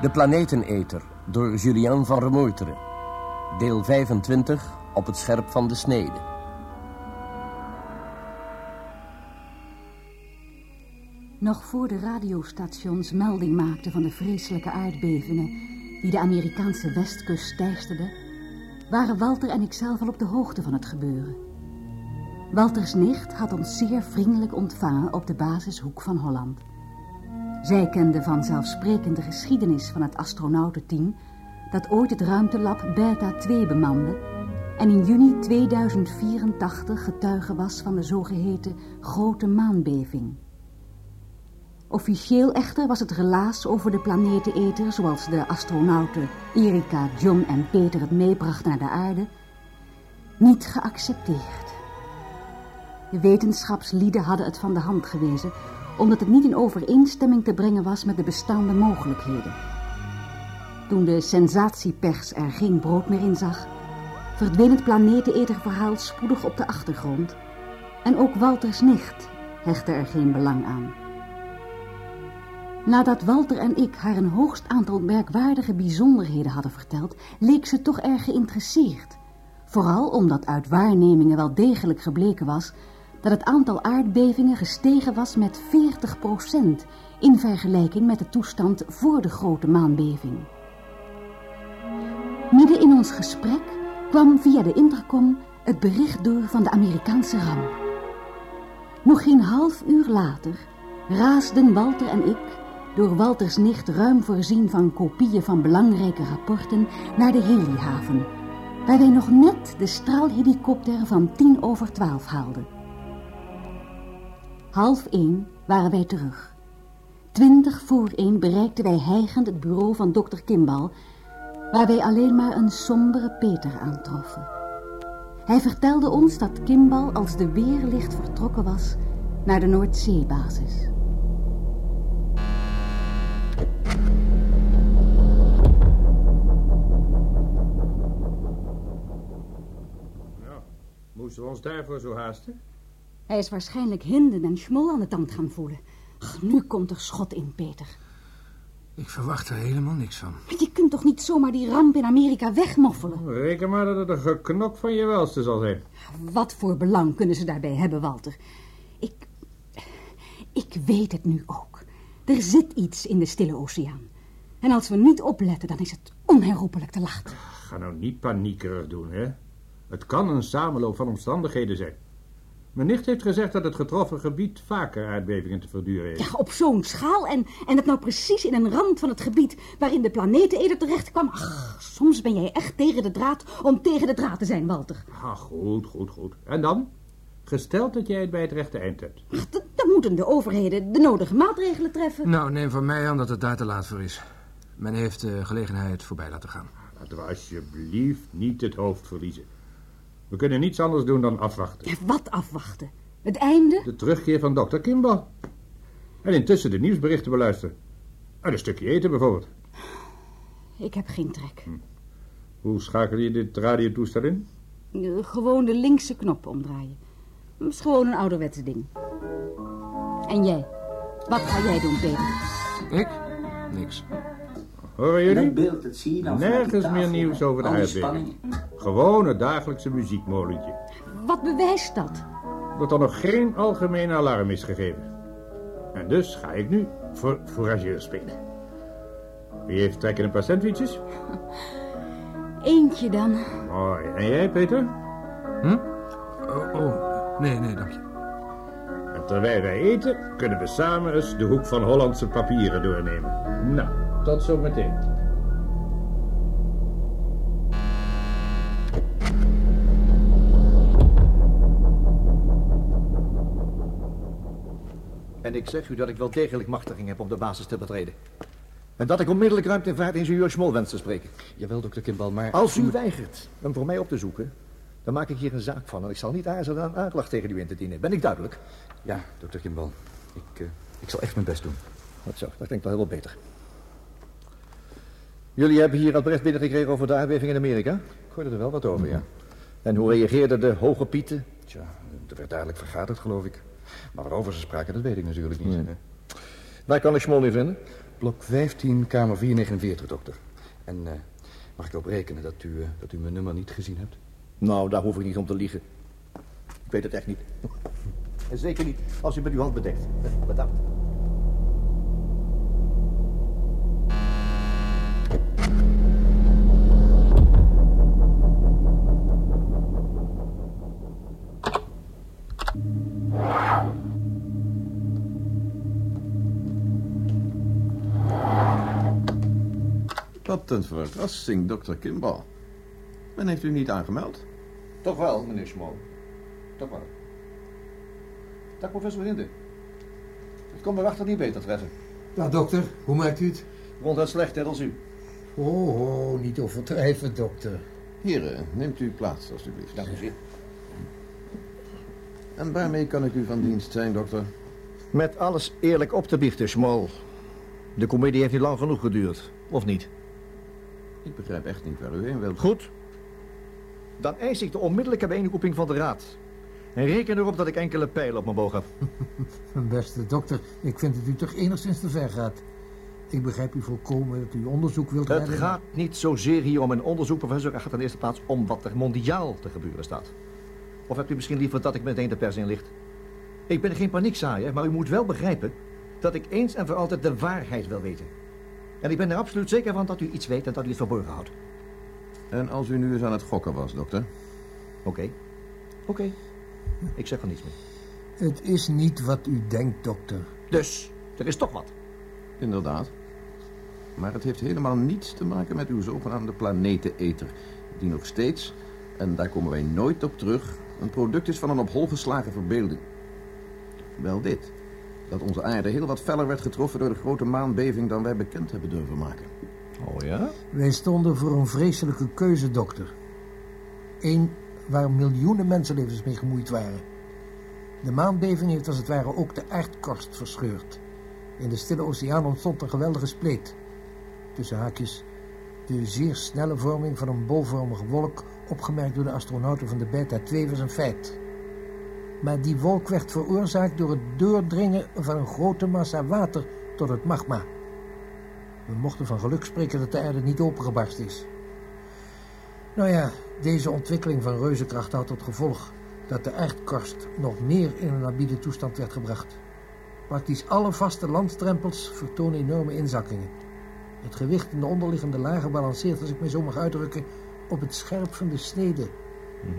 De Planeteneter door Julien van Remoeteren. Deel 25 op het scherp van de snede. Nog voor de radiostations melding maakten van de vreselijke aardbevingen die de Amerikaanse westkust teisterden, waren Walter en ikzelf al op de hoogte van het gebeuren. Walters nicht had ons zeer vriendelijk ontvangen op de basishoek van Holland. Zij kende vanzelfsprekend de geschiedenis van het astronautenteam dat ooit het ruimtelab Beta 2 bemande en in juni 2084 getuige was van de zogeheten grote maanbeving. Officieel echter was het relaas over de planeteneter, zoals de astronauten Erika, John en Peter het meebrachten naar de aarde, niet geaccepteerd. De wetenschapslieden hadden het van de hand gewezen, omdat het niet in overeenstemming te brengen was met de bestaande mogelijkheden. Toen de sensatiepers er geen brood meer in zag, verdween het planeteneterverhaal spoedig op de achtergrond en ook Walters nicht hechtte er geen belang aan. Nadat Walter en ik haar een hoogst aantal merkwaardige bijzonderheden hadden verteld, leek ze toch erg geïnteresseerd. Vooral omdat uit waarnemingen wel degelijk gebleken was dat het aantal aardbevingen gestegen was met 40% in vergelijking met de toestand voor de grote maanbeving. Midden in ons gesprek kwam via de intercom het bericht door van de Amerikaanse ramp. Nog geen half uur later raasden Walter en ik door Walters nicht ruim voorzien van kopieën van belangrijke rapporten naar de helihaven, waar wij nog net de straalhelikopter van tien over twaalf haalden. Half één waren wij terug. Twintig voor één bereikten wij hijgend het bureau van dokter Kimball, waar wij alleen maar een sombere Peter aantroffen. Hij vertelde ons dat Kimball als de weerlicht vertrokken was naar de Noordzeebasis. Moesten we ons daarvoor zo haasten? Hij is waarschijnlijk Hinden en Schmol aan de tand gaan voelen. Ach, nu komt er schot in, Peter. Ik verwacht er helemaal niks van. Maar je kunt toch niet zomaar die ramp in Amerika wegmoffelen? Reken maar dat het een geknok van je welste zal zijn. Wat voor belang kunnen ze daarbij hebben, Walter? Ik... Ik weet het nu ook. Er zit iets in de stille oceaan. En als we niet opletten, dan is het onherroepelijk te laat. Ga nou niet paniekerig doen, hè? Het kan een samenloop van omstandigheden zijn. Mijn nicht heeft gezegd dat het getroffen gebied vaker aardbevingen te verduren heeft. Ja, op zo'n schaal en, en dat nou precies in een rand van het gebied waarin de planeteneder terecht kwam. Ach, soms ben jij echt tegen de draad om tegen de draad te zijn, Walter. Ah, goed, goed, goed. En dan? Gesteld dat jij het bij het rechte eind hebt. Ach, dan moeten de overheden de nodige maatregelen treffen. Nou, neem van mij aan dat het daar te laat voor is. Men heeft de gelegenheid voorbij laten gaan. Laten we alsjeblieft niet het hoofd verliezen. We kunnen niets anders doen dan afwachten. Ja, wat afwachten? Het einde? De terugkeer van dokter Kimball. En intussen de nieuwsberichten beluisteren. En een stukje eten bijvoorbeeld. Ik heb geen trek. Hm. Hoe schakel je dit radiotoestel in? Gewoon de linkse knop omdraaien. Dat is gewoon een ouderwetse ding. En jij? Wat ga jij doen, Peter? Ik? Niks. Horen jullie? Beeld het zien Nergens meer nieuws over de aardbeving. Gewoon het dagelijkse muziekmolentje. Wat bewijst dat? Dat er nog geen algemene alarm is gegeven. En dus ga ik nu voor fourageur spelen. Wie heeft trek in een paar sandwiches? Eentje dan. Mooi. En jij, Peter? Hm? Oh, oh, nee, nee, dank je. En terwijl wij eten, kunnen we samen eens de hoek van Hollandse papieren doornemen. Nou, tot zometeen. En ik zeg u dat ik wel degelijk machtiging heb om de basis te betreden. En dat ik onmiddellijk ruimtevaartingenieur Schmol wens te spreken. Jawel, dokter Kimball, maar... Als u weigert hem voor mij op te zoeken, dan maak ik hier een zaak van. En ik zal niet aarzelen een aanklacht tegen u in te dienen. Ben ik duidelijk? Ja, dokter Kimball. Ik, uh, ik zal echt mijn best doen. Wat zo, dat klinkt wel heel beter. Jullie hebben hier al bericht binnengekregen over de aardbeving in Amerika? Ik hoorde er wel wat over, ja. En hoe reageerden de hoge pieten? Tja, er werd duidelijk vergaderd, geloof ik. Maar waarover ze spraken, dat weet ik natuurlijk niet. Waar kan ik Schmol nu vinden? Blok 15, kamer 449, dokter. En eh, mag ik erop rekenen dat u, eh, dat u mijn nummer niet gezien hebt? Nou, daar hoef ik niet om te liegen. Ik weet het echt niet. En zeker niet als u met uw hand bedekt. Bedankt. Wat een verrassing, dokter Kimball. Men heeft u niet aangemeld. Toch wel, meneer Schmol. Toch wel. Dag, professor Hinde. Het kon me wachter niet beter treffen. Ja, dokter, hoe maakt u het? Ronduit slecht, net als u. Oh, oh, niet overdrijven, dokter. Heren, neemt u plaats, alstublieft. Dank u zeer. En waarmee kan ik u van dienst zijn, dokter? Met alles eerlijk op te biechten, Schmol. De comedie heeft niet lang genoeg geduurd, of niet? Ik begrijp echt niet waar u heen wilt. Goed. Dan eis ik de onmiddellijke bijeenroeping van de raad. En reken erop dat ik enkele pijlen op mijn boog heb. Mijn beste dokter, ik vind dat u toch enigszins te ver gaat. Ik begrijp u volkomen dat u onderzoek wilt Het redden. gaat niet zozeer hier om een onderzoek, professor. Het gaat in de eerste plaats om wat er mondiaal te gebeuren staat. Of hebt u misschien liever dat ik meteen de pers inlicht? Ik ben geen paniekzaaier, maar u moet wel begrijpen... dat ik eens en voor altijd de waarheid wil weten. En ik ben er absoluut zeker van dat u iets weet en dat u het verborgen houdt. En als u nu eens aan het gokken was, dokter? Oké. Oké. Ik zeg er niets meer. Het is niet wat u denkt, dokter. Dus, er is toch wat. Inderdaad. Maar het heeft helemaal niets te maken met uw zogenaamde planeteneter. Die nog steeds, en daar komen wij nooit op terug, een product is van een op hol geslagen verbeelding. Wel dit. Dat onze aarde heel wat feller werd getroffen door de grote maanbeving dan wij bekend hebben durven maken. Oh ja? Wij stonden voor een vreselijke keuze, dokter. Eén waar miljoenen mensenlevens mee gemoeid waren. De maanbeving heeft als het ware ook de aardkorst verscheurd. In de stille oceaan ontstond een geweldige spleet. Tussen haakjes de zeer snelle vorming van een bolvormige wolk... opgemerkt door de astronauten van de Beta 2 was een feit. Maar die wolk werd veroorzaakt door het doordringen van een grote massa water tot het magma. We mochten van geluk spreken dat de aarde niet opengebarst is. Nou ja, deze ontwikkeling van reuzenkracht had tot gevolg dat de aardkorst nog meer in een labiele toestand werd gebracht. Praktisch alle vaste landstrempels vertonen enorme inzakkingen. Het gewicht in de onderliggende lagen balanceert, als ik me zo mag uitdrukken, op het scherp van de snede.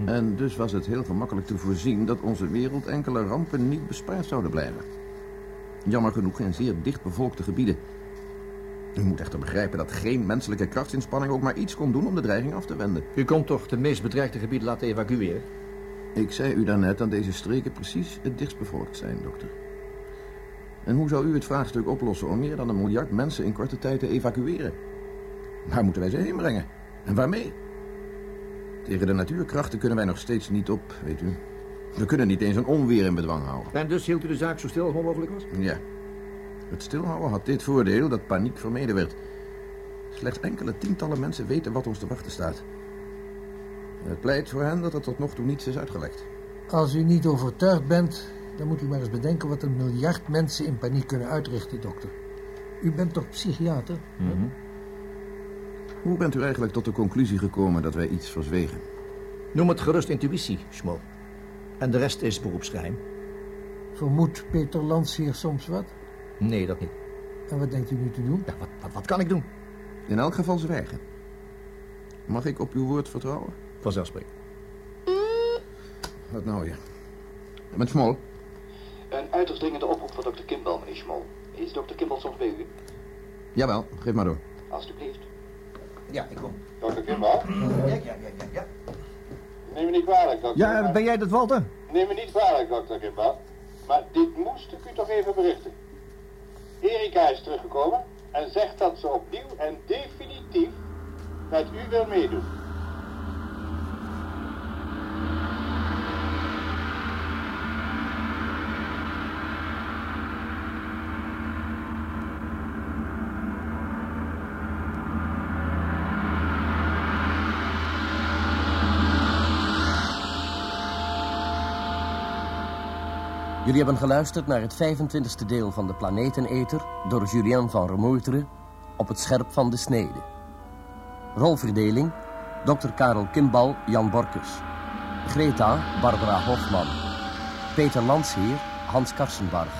En dus was het heel gemakkelijk te voorzien dat onze wereld enkele rampen niet bespaard zouden blijven. Jammer genoeg in zeer dichtbevolkte gebieden. U moet echter begrijpen dat geen menselijke krachtsinspanning ook maar iets kon doen om de dreiging af te wenden. U komt toch de meest bedreigde gebieden laten evacueren? Ik zei u daarnet dat deze streken precies het dichtstbevolkt zijn, dokter. En hoe zou u het vraagstuk oplossen om meer dan een miljard mensen in korte tijd te evacueren? Waar moeten wij ze heen brengen? En waarmee? Tegen de natuurkrachten kunnen wij nog steeds niet op, weet u. We kunnen niet eens een onweer in bedwang houden. En dus hield u de zaak zo stil als mogelijk was? Ja. Het stilhouden had dit voordeel dat paniek vermeden werd. Slechts enkele tientallen mensen weten wat ons te wachten staat. Het pleit voor hen dat er tot nog toe niets is uitgelekt. Als u niet overtuigd bent, dan moet u maar eens bedenken wat een miljard mensen in paniek kunnen uitrichten, dokter. U bent toch psychiater? Hoe bent u eigenlijk tot de conclusie gekomen dat wij iets verzwegen? Noem het gerust intuïtie, Schmol. En de rest is beroepsgeheim. Vermoedt Peter Landseer soms wat? Nee, dat niet. En wat denkt u nu te doen? Ja, wat, wat, wat kan ik doen? In elk geval zwijgen. Mag ik op uw woord vertrouwen? Vanzelfsprekend. Wat nou, ja. Met Smol? Een uiterst dringende oproep van dokter Kimball, meneer Schmol. Is dokter Kimball soms bij u? Jawel, geef maar door. Alsjeblieft. Ja, ik kom. Dokter Kimball? Ja, ja, ja, ja. ja. Neem me niet kwalijk, dokter. Ja, ben jij dat, Walter? Neem me niet kwalijk, dokter Kimball. Maar dit moest ik u toch even berichten. Erika is teruggekomen en zegt dat ze opnieuw en definitief met u wil meedoen. Jullie hebben geluisterd naar het 25e deel van de Planeteneter... door Julien van Remoeteren op het scherp van de snede. Rolverdeling, Dr. Karel Kimbal, Jan Borkes. Greta, Barbara Hofman. Peter Landsheer, Hans Karsenbarg.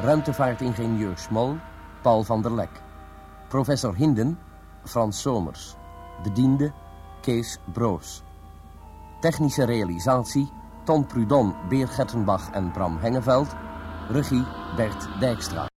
Ruimtevaartingenieur Smol, Paul van der Lek. Professor Hinden, Frans Somers. Bediende, Kees Broos. Technische realisatie, Tom Prudon, Beer Gertenbach en Bram Hengeveld. Regie, Bert Dijkstra.